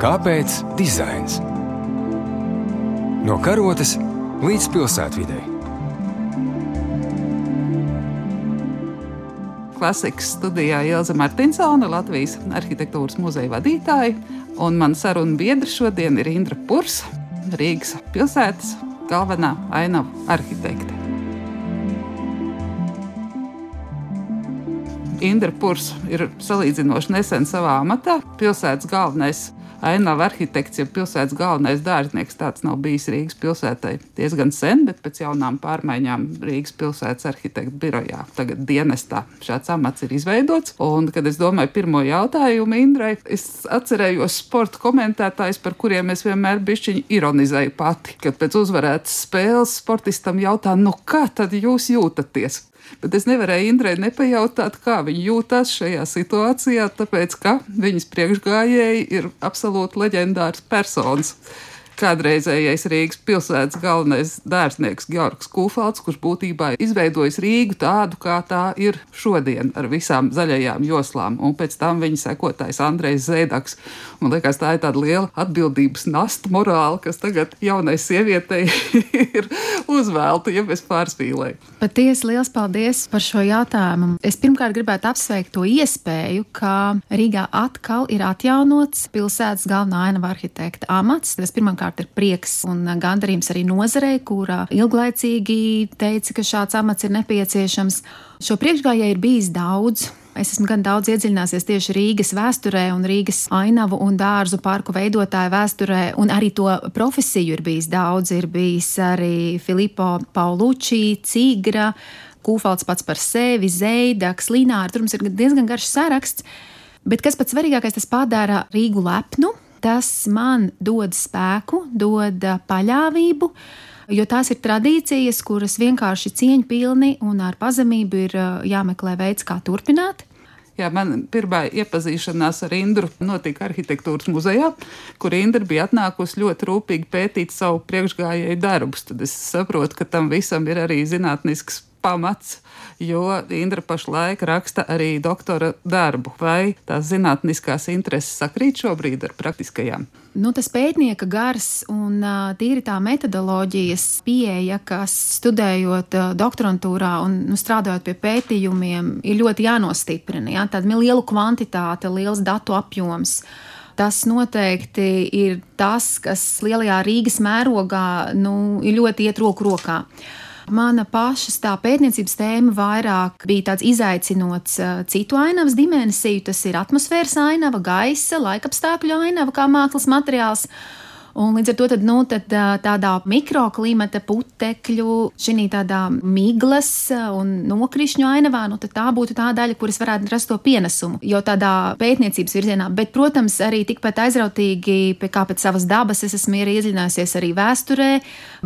Kāpēc dizains? No karotes līdz pilsētvidai. Klasikas studijā Ilza Martinsone, Latvijas arhitektūras muzeja vadītāja, un mana saruna biedra šodien ir Indra Purs, Rīgas pilsētas galvenā ainavu arhitekte. Indra Purs ir salīdzinoši nesen savā amatā, pilsētas galvenais ainava arhitekts, ja pilsētas galvenais dārznieks. Tāds nav bijis Rīgas pilsētai diezgan sen, bet pēc jaunām pārmaiņām Rīgas pilsētas arhitekta birojā tagad dienestā šāds amats ir izveidots. Un, kad es domāju pirmo jautājumu Indrai, es atcerējos sporta komentētājus, par kuriem es vienmēr bišķiņi ironizēju pati, kad pēc uzvarētas spēles sportistam jautā, nu kā tad jūs jūtaties? Bet es nevarēju Indrai nepajautāt, kā viņa jūtas šajā situācijā, tāpēc ka viņas priekšgājēji ir absolūti leģendārs personis kādreizējais Rīgas pilsētas galvenais dārznieks Georgs Kūfalds, kurš būtībā izveidojis Rīgu tādu, kā tā ir šodien, ar visām zaļajām joslām, un pēc tam viņa sekotājs Andrejs Zēdaks. Man liekas, tā ir tāda liela atbildības nasta morāla, kas tagad jaunai sievietei ir uzvēlta, ja bez pārspīlēju. Patiesi liels paldies par šo jautājumu. Es pirmkārt gribētu apsveikt to iespēju, ka Rīgā atkal ir atjaunots pilsētas galvenā ainava arhitekta amats. Tas pirmkārt pirmkārt ir prieks un gandarījums arī nozarei, kurā ilglaicīgi teica, ka šāds amats ir nepieciešams. Šo priekšgājēju ir bijis daudz. Es esmu gan daudz iedziļinājies tieši Rīgas vēsturē, un Rīgas ainavu un dārzu parku veidotāju vēsturē, un arī to profesiju ir bijis daudz. Ir bijis arī Filipo Paulucci, Cigra, Kūfalds pats par sevi, Zeidaks, Lināra. Tur mums ir diezgan garš saraksts. Bet kas pats svarīgākais, tas padara Rīgu lepnu, tas man dod spēku, dod paļāvību. Jo tās ir tradīcijas, kuras vienkārši cieņpilni un ar pazemību ir jāmeklē veids, kā turpināt. Jā, man pirmā iepazīšanās ar Indru notika arhitektūras muzejā, kur Indra bija atnākusi ļoti rūpīgi pētīt savu priekšgājēju darbus. Tad es saprotu, ka tam visam ir arī zinātnisks pamats, jo Indra pašlaik raksta arī doktora darbu. Vai tās zinātniskās intereses sakrīt šobrīd ar praktiskajām? Nu, tas pētnieka gars un tīri tā metodoloģijas pieeja, kas studējot doktorantūrā un nu, strādājot pie pētījumiem, ir ļoti jānostiprina. Ja? Tāda liela kvantitāte, liels datu apjoms. Tas noteikti ir tas, kas lielajā Rīgas mērogā nu, ļoti iet roku rokā. Mana pašas tā pētniecības tēma vairāk bija tāds izaicinots uh, citu ainavas dimensiju. Tas ir atmosfēras ainava, gaisa, laikapstākļu ainava kā mākslas materiāls. Un līdz ar to tad, nu, tad, tādā mikroklimata putekļu, šī tādā miglas un nokrišņu ainavā, nu, tā būtu tā daļa, kuras varētu rast to pienesumu. Jo tādā pētniecības virzienā, bet, protams, arī tikpat aizrautīgi, kā pēc savas dabas, es esmu iedziļinājusies arī vēsturē,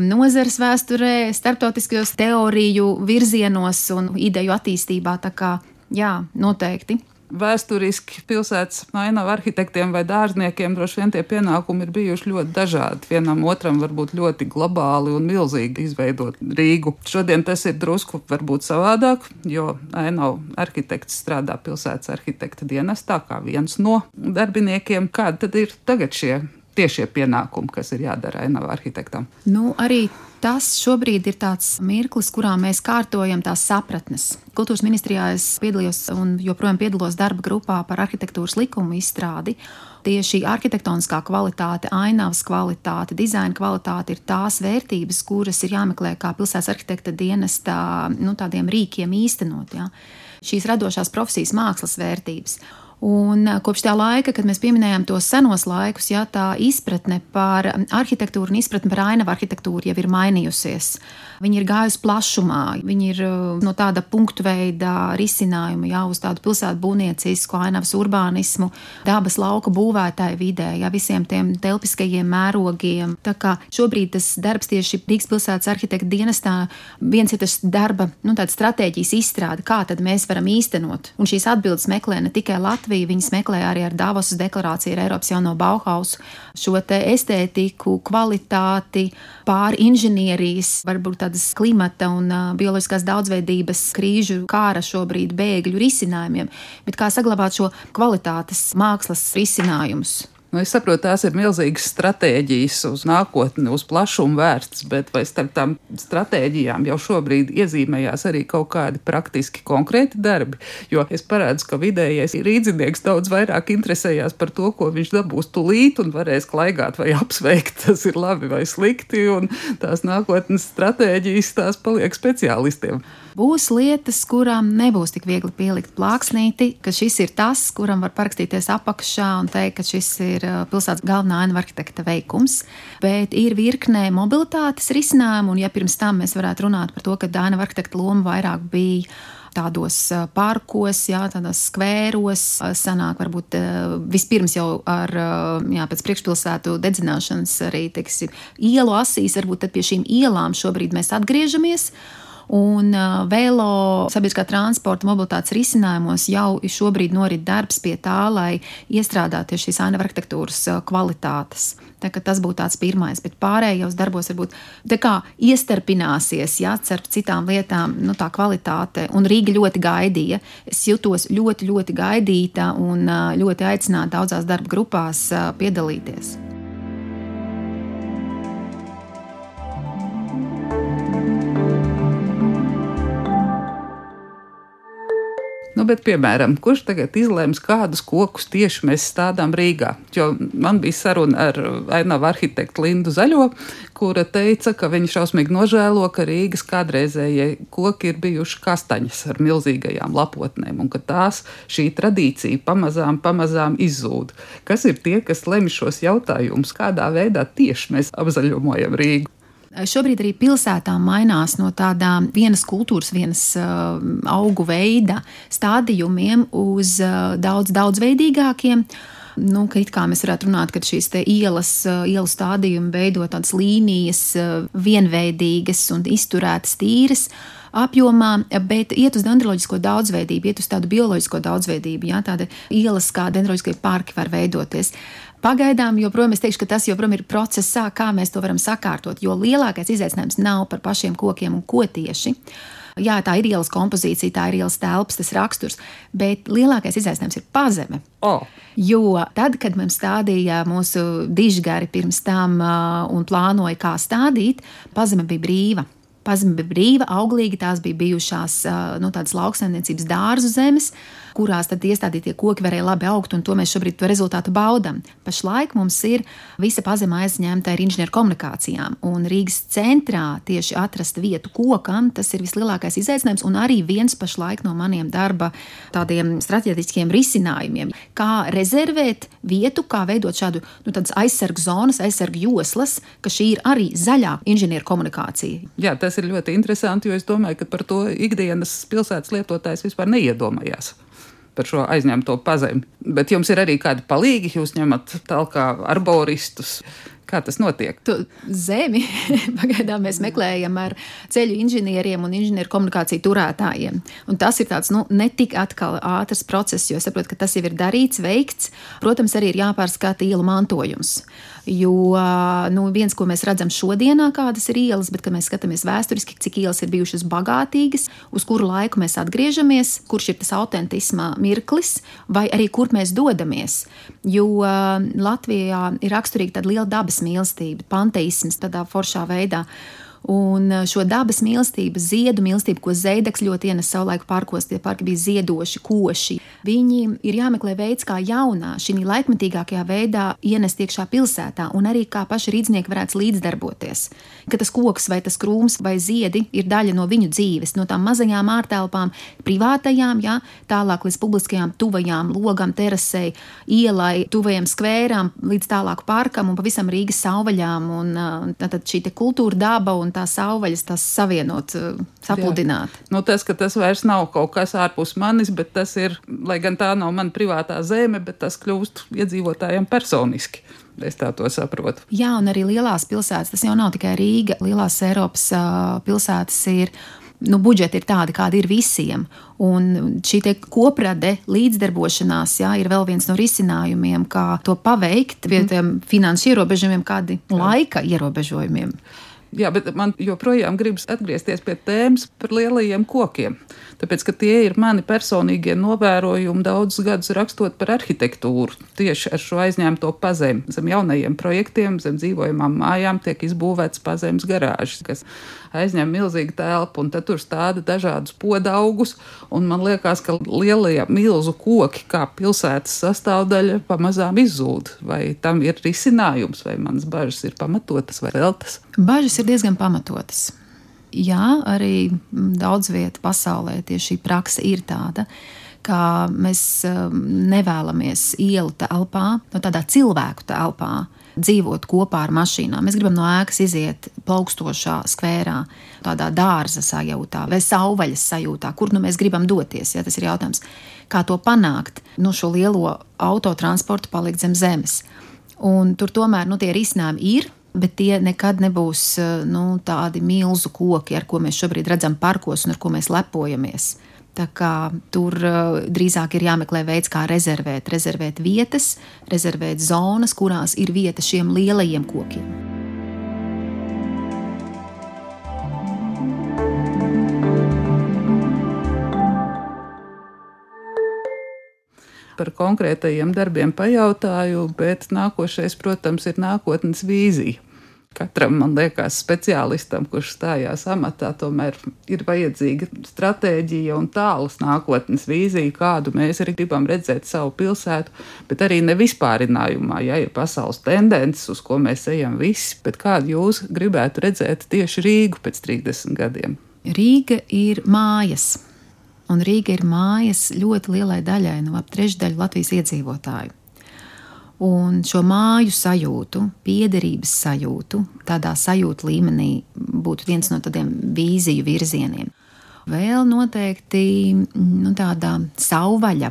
nozares vēsturē, starptautiskajos teoriju virzienos un ideju attīstībā. Tā kā, jā, noteikti vēsturiski pilsētas ainava arhitektiem vai dārzniekiem droši vien tie pienākumi ir bijuši ļoti dažādi. Vienam otram varbūt ļoti globāli un milzīgi izveidot Rīgu. Šodien tas ir drusku varbūt savādāk, jo ainava arhitekts strādā pilsētas arhitekta dienestā kā viens no darbiniekiem. Kādi tad ir tagad šie tiešie pienākumi, kas ir jādara ainava arhitektam? Nu, arī tas šobrīd ir tāds mirklis, kurā mēs kārtojam tās sapratnes. Kultūras ministrijā es piedalījos un joprojām piedalos darba grupā par arhitektūras likumu izstrādi. Tieši arhitektoniskā kvalitāte, ainavas kvalitāte, dizaina kvalitāte ir tās vērtības, kuras ir jāmeklē kā pilsētas arhitekta dienestā, nu, tādiem rīkiem īstenot. Ja? Šīs radošās profesijas mākslas vērtības. Un kopš tā laika, kad mēs pieminējām tos senos laikus, jā, tā izpratne par arhitektūru un izpratne par ainavu arhitektūru jau ir mainījusies. Viņi ir gājusi plašumā, viņi ir no tāda punktu veida risinājuma jau uz tādu pilsētu būvniecisku, ainavas urbānismu, dabas lauka būvētāju vidē, jā, visiem tiem telpiskajiem mērogiem. Tā kā šobrīd tas darbs tieši Rīgas pilsētas arhitekta dienestā, viens ir tas darba, nu, tāda stratēģijas izstrāde, kā tad mēs varam īstenot. Un šīs atbildes meklē ne tikai Latvija, Latviju. Viņas meklē arī ar Davosas deklarāciju, ar Eiropas jauno Bauhausu šo estētiku, kvalitāti, pāri inženierijas, varbūt tādas klimata un bioloģiskās daudzveidības krīžu kāra šobrīd bēgļu risinājumiem, bet kā saglabāt šo kvalitātes mākslas risinājumus. Nu, es saprotu, tās ir milzīgas stratēģijas uz nākotni, uz plašumu vērstas, bet vai starp tām stratēģijām jau šobrīd iezīmējās arī kaut kādi praktiski konkrēti darbi? Jo es parādzu, ka vidējais rīznieks daudz vairāk interesējās par to, ko viņš dabūs tulīt un varēs klaigāt vai apsveikt, tas ir labi vai slikti, un tās nākotnes stratēģijas tās paliek speciālistiem. Būs lietas, kurām nebūs tik viegli pielikt plāksnīti, ka šis ir tas, kuram var parakstīties apakšā un teikt, ka šis ir uh, pilsētas galvenā ainu arhitekta veikums. Bet ir virknē mobilitātes risinājumu, un ja pirms tam mēs varētu runāt par to, ka ainu arhitekta loma vairāk bija tādos uh, parkos, jā, tādos skvēros. Uh, sanāk, varbūt vispirms jau ar jā, priekšpilsētu dedzināšanas arī teiksim, ielu asīs, varbūt pie šīm ielām šobrīd mēs atgriežamies. Un vēlo sabiedriskā transporta mobilitātes risinājumos jau šobrīd norit darbs pie tā, lai iestrādātu šīs ainava arhitektūras kvalitātes. Tā, tas būtu tāds pirmais, bet pārējos darbos varbūt tā kā iestarpināsies, ja starp citām lietām, nu, tā kvalitāte. Un Rīga ļoti gaidīja. Es jutos ļoti, ļoti gaidīta un ļoti aicināta daudzās darba grupās piedalīties. Nu, bet, piemēram, kurš tagad izlēms, kādus kokus tieši mēs stādām Rīgā? Jo man bija saruna ar ainavu arhitektu Lindu Zaļo, kura teica, ka viņa šausmīgi nožēlo, ka Rīgas kādreizējie koki ir bijuši kastaņas ar milzīgajām lapotnēm, un ka tās šī tradīcija pamazām, pamazām izzūd. Kas ir tie, kas lemj šos jautājumus, kādā veidā tieši mēs apzaļumojam Rīgu? Šobrīd arī pilsētā mainās no tādām vienas kultūras, vienas uh, augu veida stādījumiem uz uh, daudz daudzveidīgākiem. Nu, kā mēs varētu runāt, ka šīs ielas, uh, ielu stādījumi veido tādas līnijas, uh, vienveidīgas un izturētas tīras apjomā, bet iet uz dendroloģisko daudzveidību, iet uz tādu bioloģisko daudzveidību. Jā, tāda ielas kā dendroloģiskie parki var veidoties. Pagaidām, joprojām es teikšu, ka tas joprojām ir procesā, kā mēs to varam sakārtot, jo lielākais izaicinājums nav par pašiem kokiem un ko tieši. Jā, tā ir ielas kompozīcija, tā ir ielas telpas, tas raksturs, bet lielākais izaicinājums ir pazeme. Oh. Jo tad, kad mums stādīja mūsu dižgari pirms tam un plānoja, kā stādīt, pazeme bija brīva. Pazeme bija brīva, auglīga, tās bija bijušās nu, tādas lauksaimniecības dārzu zemes. Kurās tad iestādītie koki varēja labi augt, un to mēs šobrīd to rezultātu baudām. Pašlaik mums ir visa pazema aizņemta ar inženieru komunikācijām, un Rīgas centrā tieši atrast vietu kokam, tas ir vislielākais izaicinājums, un arī viens pašlaik no maniem darba tādiem strateģiskiem risinājumiem. Kā rezervēt vietu, kā veidot šādu nu, aizsargu zonas, aizsargu joslas, ka šī ir arī zaļā inženieru komunikācija. Jā, tas ir ļoti interesanti, jo es domāju, ka par to ikdienas pilsētas lietotājs vispār neiedomājās par šo aizņemto pazemi. Bet jums ir arī kādi palīgi, jūs ņemat tālāk arboristus. Kā tas notiek? Tu zemi pagaidām mēs meklējam ar ceļu inženieriem un inženieru komunikāciju turētājiem. Un tas ir tāds nu, ne tik ātrs process, jo es saprotu, ka tas jau ir darīts, veikts. Protams, arī ir jāpārskata ielu mantojums. Jo nu, viens, ko mēs redzam šodienā, kādas ir ielas, bet kad mēs skatāmies vēsturiski, cik ielas ir bijušas bagātīgas, uz kuru laiku mēs atgriežamies, kurš ir tas autentisma mirklis, vai arī kur mēs dodamies. Jo Latvijā ir raksturīga tāda liela dabas mīlestība, panteisms tādā foršā veidā. Un eh, šo dabas mīlestību, ziedu mīlestību, ko Zeideks ļoti ienes savulaik parkos, tie parki bija ziedoši, koši. Viņiem ir jāmeklē veids, kā jaunā, šī laikmetīgākajā veidā ienest iekšā pilsētā, un arī kā paši rīznieki varētu līdzdarboties. Ka tas koks vai tas krūms vai ziedi ir daļa no viņu dzīves, no tām mazajām ārtelpām, privātajām, jā, tālāk līdz publiskajām, tuvajām logam, terasei, ielai, tuvajam skvēram, līdz tālāk parkam un pavisam Rīgas sauvaļām. Un, uh, tad šī kultūra daba un tās augaļas, tās savienot, eh, sapludināt. Jā. Nu, tas, ka tas vairs nav kaut kas ārpus manis, bet tas ir, lai gan tā nav mana privātā zeme, bet tas kļūst iedzīvotājiem personiski. Es tā to saprotu. Jā, un arī lielās pilsētas, tas jau nav tikai Rīga. Lielās Eiropas uh, pilsētas ir nu, budžeti ir tādi, kādi ir visiem. Un šī koprade, līdzdarbošanās, jā, ir vēl viens no risinājumiem, kā to paveikt pie mhm. tiem finanšu ierobežojumiem, kādi laika ierobežojumiem. Jā, bet man joprojām gribas atgriezties pie tēmas par lielajiem kokiem. Tāpēc, ka tie ir mani personīgie novērojumi daudzus gadus rakstot par arhitektūru. Tieši ar šo aizņemto pazemi. Zem jaunajiem projektiem, zem dzīvojamām mājām tiek izbūvēts pazemes garāžas, kas aizņem milzīgu telpu, un tur stāda dažādus podaugus. Man liekas, ka lielie milzu koki, kā pilsētas sastāvdaļa, pamazām izzūd. Vai tam ir risinājums, vai manas bažas ir pamatotas vai veltas? Bažas ir diezgan pamatotas. Jā, arī daudz vietā pasaulē tieši šī praksa ir tāda, ka mēs um, nevēlamies ielu telpā, no tādā cilvēku telpā, dzīvot kopā ar mašīnām. Mēs gribam no ēkas iziet plaukstošā skvērā, tādā dārza sajūtā vai sauvaļas sajūtā, kur nu mēs gribam doties. Ja, tas ir jautājums, kā to panākt. Nu, šo lielo autotransportu palikt zem zemes. Un tur tomēr nu, tie risinājumi ir bet tie nekad nebūs eh, nu, tādi milzu koki, ar ko mēs šobrīd redzam parkos un ar ko mēs lepojamies. Tā kā tur uh, drīzāk ir jāmeklē veids, kā rezervēt, rezervēt vietas, rezervēt zonas, kurās ir vieta šiem lielajiem kokiem. Par konkrētajiem darbiem pajautāju, bet nākošais, protams, ir nākotnes vīzija. Katram, man liekas, speciālistam, kurš stājās amatā, tomēr ir vajadzīga stratēģija un tālas nākotnes vīzija, kādu mēs arī gribam redzēt savu pilsētu, bet arī ne vispārinājumā, ja ir pasaules tendences, uz ko mēs ejam visi, bet kādu jūs gribētu redzēt tieši Rīgu pēc 30 gadiem? Rīga ir mājas un Rīga ir mājas ļoti lielai daļai, nu, ap trešdaļu Latvijas iedzīvotāju. Un šo māju sajūtu, piederības sajūtu, tādā sajūta līmenī būtu viens no tādiem vīziju virzieniem. Vēl noteikti nu, tāda savvaļa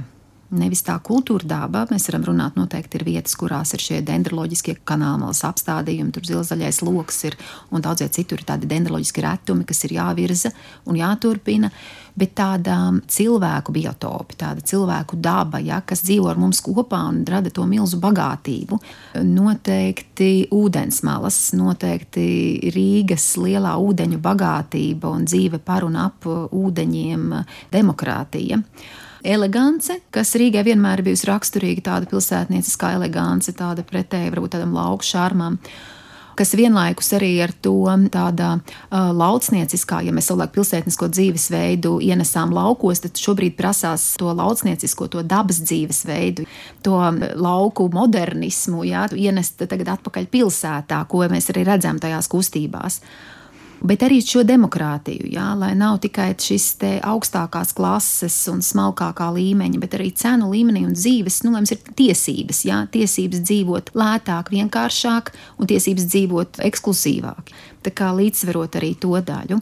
nevis tā kultūra daba. Mēs varam runāt, noteikti ir vietas, kurās ir šie dendroloģiskie kanālmalas apstādījumi, tur zilzaļais lokus ir un daudzie citur ir tādi dendroloģiski retumi, kas ir jāvirza un jāturpina. Bet tāda cilvēku biotopi, tāda cilvēku daba, ja, kas dzīvo ar mums kopā un rada to milzu bagātību, noteikti ūdensmalas, noteikti Rīgas lielā ūdeņu bagātība un dzīve par un ap ūdeņiem, demokrātija elegance, kas Rīgai vienmēr bijusi raksturīga, tāda pilsētnieciskā elegance, tāda pretēji varbūt tādam lauku šārmam kas vienlaikus arī ar to tādā uh, laucnieciskā, ja mēs savulaik pilsētnisko dzīvesveidu ienesām laukos, tad šobrīd prasās to laucniecisko, to dabas dzīvesveidu, to lauku modernismu, jā, ienest tagad atpakaļ pilsētā, ko mēs arī redzam tajās kustībās bet arī šo demokrātiju, jā, lai nav tikai šis augstākās klases un smalkākā līmeņa, bet arī cenu līmenī un dzīves, nu, lai mums ir tiesības, jā, tiesības dzīvot lētāk, vienkāršāk un tiesības dzīvot ekskluzīvāk. Tā kā līdzsverot arī to daļu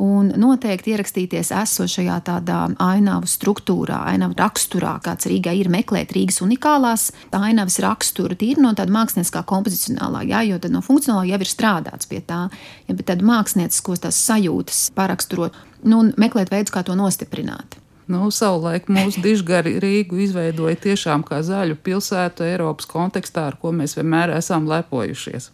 un noteikti ierakstīties esošajā tādā ainavu struktūrā, ainavu raksturā, kāds Rīgai ir meklēt Rīgas unikālās ainavas raksturu, tīri no tāda mākslinieckā kompozicionālā, jā, jo tad no funkcionālā jau ir strādāts pie tā, ja, bet tad mākslinieckos tās sajūtas paraksturot, nu, un meklēt veidus, kā to nostiprināt. Nu, savulaik mūsu dižgari Rīgu izveidoja tiešām kā zaļu pilsētu Eiropas kontekstā, ar ko mēs vienmēr esam lepojušies.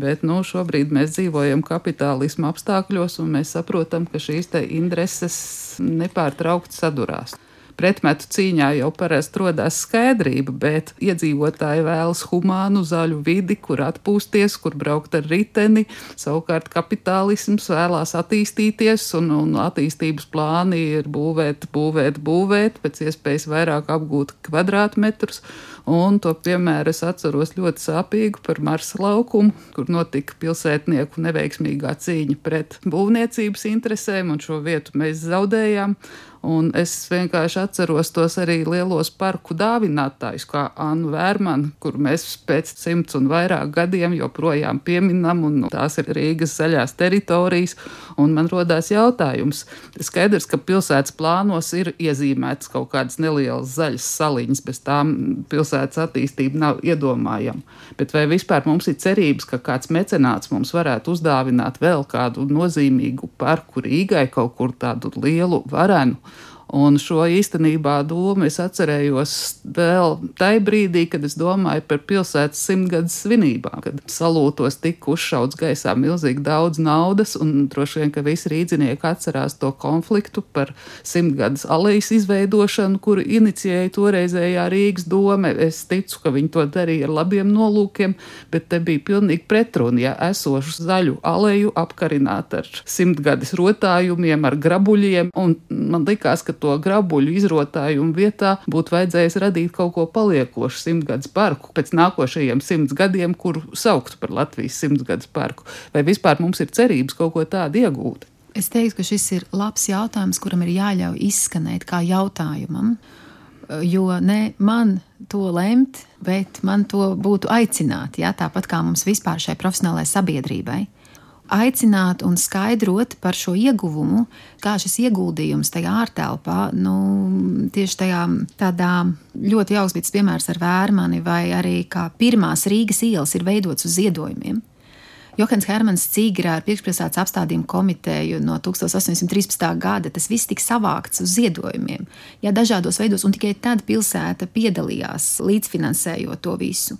Bet nu, šobrīd mēs dzīvojam kapitālisma apstākļos, un mēs saprotam, ka šīs intereses nepārtraukti sadurās. Pretmetu cīņā jau parasti rodas skaidrība, bet iedzīvotāji vēlas humānu, zaļu vidi, kur atpūsties, kur braukt ar riteni. Savukārt kapitālisms vēlās attīstīties, un, un attīstības plāni ir būvēt, būvēt, būvēt, pēc iespējas vairāk apgūt kvadrātmetrus. Un to piemēru es atceros ļoti sāpīgu par Marsa laukumu, kur notika pilsētnieku neveiksmīgā cīņa pret būvniecības interesēm, un šo vietu mēs zaudējām. Un es vienkārši atceros tos arī lielos parku dāvinātājus, kā Annu Vērmanu, kur mēs pēc simts un vairāk gadiem joprojām pieminam, un tās ir Rīgas zaļās teritorijas. Un man rodās jautājums, skaidrs, ka pilsētas plānos ir iezīmētas kaut kādas nelielas zaļas saliņas, bez tām pilsētas attīstība nav iedomājama. Bet vai vispār mums ir cerības, ka kāds mecenāts mums varētu uzdāvināt vēl kādu nozīmīgu parku Rīgai, kaut kur tādu lielu varenu? Un šo īstenībā domu es atcerējos vēl tajā brīdī, kad es domāju par pilsētas simtgades svinībām, kad salūtos tika uzšauts gaisā milzīgi daudz naudas, un droši vien, ka visi rīznieki atcerās to konfliktu par simtgades alejas izveidošanu, kuru inicijēja toreizējā Rīgas dome. Es ticu, ka viņi to darīja ar labiem nolūkiem, bet te bija pilnīgi pretruna, ja esošu zaļu aleju apkarināt ar simtgades rotājumiem, ar grabuļiem, un man likās, ka to grabuļu izrotājumu vietā būtu vajadzējis radīt kaut ko paliekošu simtgadus parku pēc nākošajiem simts gadiem, kuru sauktu par Latvijas simtgadus parku. Vai vispār mums ir cerības kaut ko tādu iegūt? Es teiktu, ka šis ir labs jautājums, kuram ir jāļauj izskanēt kā jautājumam. Jo ne man to lemt, bet man to būtu aicināt, ja, tāpat kā mums vispār šai profesionālajai sabiedrībai aicināt un skaidrot par šo ieguvumu, kā šis ieguldījums tajā ārtelpā, nu, tieši tajā tādā ļoti jauks bija piemērs ar vērmani, vai arī kā pirmās Rīgas ielas ir veidotas uz ziedojumiem. Johans Hermans Cīgrā ar priekšpilsētas apstādījumu komiteju no 1813. gada tas viss tika savākts uz ziedojumiem, ja dažādos veidos, un tikai tad pilsēta piedalījās līdzfinansējot to visu.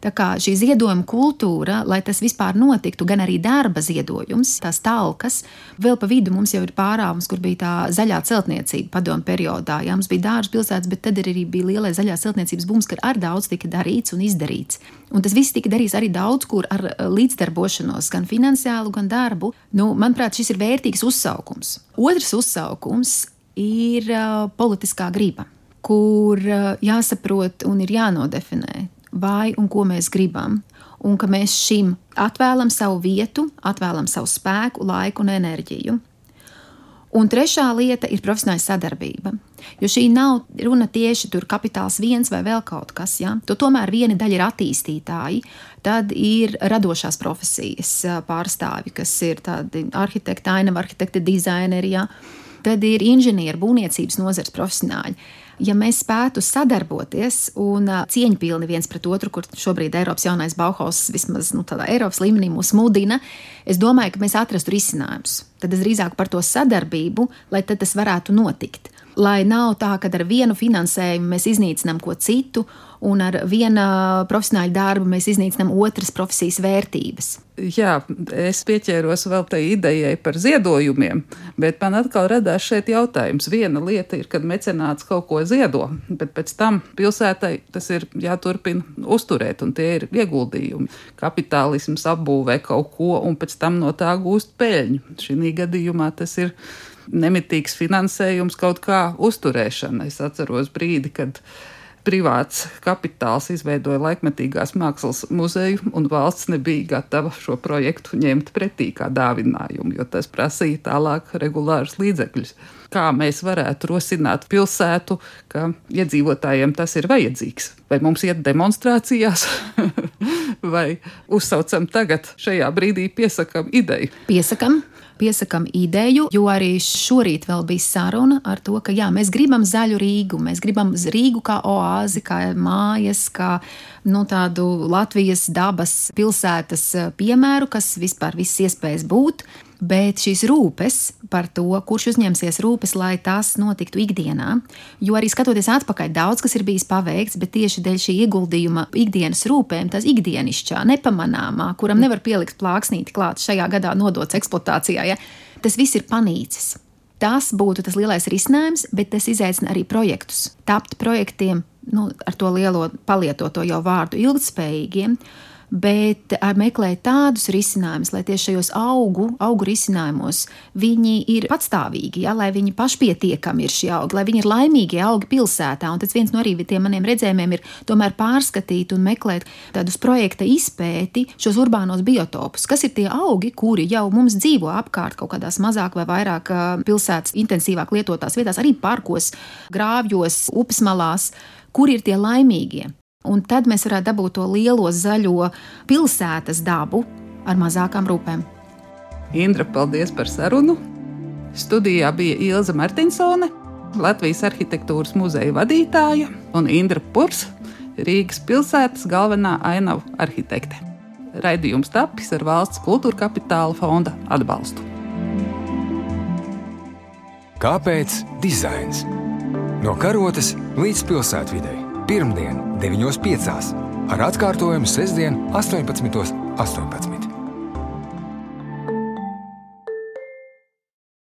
Tā kā šī ziedojuma kultūra, lai tas vispār notiktu, gan arī darba ziedojums, tās talkas, vēl pa vidu mums jau ir pārāvums, kur bija tā zaļā celtniecība padomu periodā. Jā, mums bija dārza pilsētas, bet tad arī bija lielais zaļās celtniecības bums, kad ar daudz tika darīts un izdarīts. Un tas viss tika darīts arī daudz kur ar eh, līdzdarbošanos, gan finansiālu, gan darbu. Nu, manuprāt, šis ir vērtīgs uzsaukums. Otrs uzsaukums ir uh, politiskā griba, kur uh, jāsaprot un ir jānodefinē vai un ko mēs gribam. Un ka mēs šim atvēlam savu vietu, atvēlam savu spēku, laiku un enerģiju. Un trešā lieta ir profesionāla sadarbība. Jo šī nav runa tieši par kapitāls viens vai vēl kaut kas. Ja? To tomēr viena daļa ir attīstītāji, tad ir radošās profesijas pārstāvji, kas ir tādi arhitekti, ainava arhitekti, dizaineri, ja? tad ir inženieri, būvniecības nozares profesionāļi ja mēs spētu sadarboties un cieņpilni viens pret otru, kur šobrīd Eiropas jaunais Bauhaus vismaz nu, tādā Eiropas līmenī mūs mudina, es domāju, ka mēs atrastu risinājumus. Tad es drīzāk par to sadarbību, lai tas varētu notikt. Lai nav tā, ka ar vienu finansējumu mēs iznīcinām ko citu, un ar viena profesionāļa darbu mēs iznīcinām otras profesijas vērtības. Jā, es pieķēros vēl tai idejai par ziedojumiem, bet man atkal radās šeit jautājums. Viena lieta ir, kad mecenāts kaut ko ziedo, bet pēc tam pilsētai tas ir jāturpina uzturēt, un tie ir ieguldījumi. Kapitālisms apbūvē kaut ko, un pēc tam no tā gūst peļņu. Šī gadījumā tas ir nemitīgs finansējums kaut kā uzturēšana. Es atceros brīdi, kad privāts kapitāls izveidoja laikmetīgās mākslas muzeju, un valsts nebija gatava šo projektu ņemt pretī kā dāvinājumu, jo tas prasīja tālāk regulārus līdzekļus. Kā mēs varētu rosināt pilsētu, ka iedzīvotājiem tas ir vajadzīgs? Vai mums iet demonstrācijās, vai uzsaucam tagad, šajā brīdī piesakam ideju? Piesakam, piesakām ideju, jo arī šorīt vēl bija saruna ar to, ka jā, mēs gribam zaļu Rīgu, mēs gribam Rīgu kā oāzi, kā mājas, kā nu, tādu Latvijas dabas pilsētas eh, piemēru, kas vispār viss iespējas būt bet šīs rūpes par to, kurš uzņemsies rūpes, lai tas notiktu ikdienā. Jo arī skatoties atpakaļ, daudz kas ir bijis paveikts, bet tieši dēļ šī ieguldījuma ikdienas rūpēm, tas ikdienišķā, nepamanāmā, kuram nevar pielikt plāksnīti klāt šajā gadā nodots eksploatācijā, ja, tas viss ir panīcis. Tas būtu tas lielais risinājums, bet tas izaicina arī projektus. Tapt projektiem, nu, ar to lielo palietoto jau vārdu ilgspējīgiem, bet meklēt tādus risinājumus, lai tieši šajos augu, augu risinājumos viņi ir patstāvīgi, ja, lai viņi pašpietiekami ir šie augi, lai viņi ir laimīgi augi pilsētā. Un tas viens no arī tiem maniem redzējumiem ir tomēr pārskatīt un meklēt tādus projekta izpēti, šos urbānos biotopus, kas ir tie augi, kuri jau mums dzīvo apkārt kaut kādās mazāk vai vairāk pilsētas intensīvāk lietotās vietās, arī parkos, grāvjos, upes malās, kur ir tie laimīgie. Un tad mēs varētu dabūt to lielo zaļo pilsētas dabu ar mazākām rūpēm. Indra, paldies par sarunu! Studijā bija Ilza Martinsone, Latvijas arhitektūras muzeja vadītāja, un Indra Purs, Rīgas pilsētas galvenā ainavu arhitekte. Raidījums tapis ar valsts kultūra kapitāla fonda atbalstu. Kāpēc dizains? No karotes līdz pilsētvidē. Pirmdien, 9.5. ar atkārtojumu sestdien, 18.18. 18.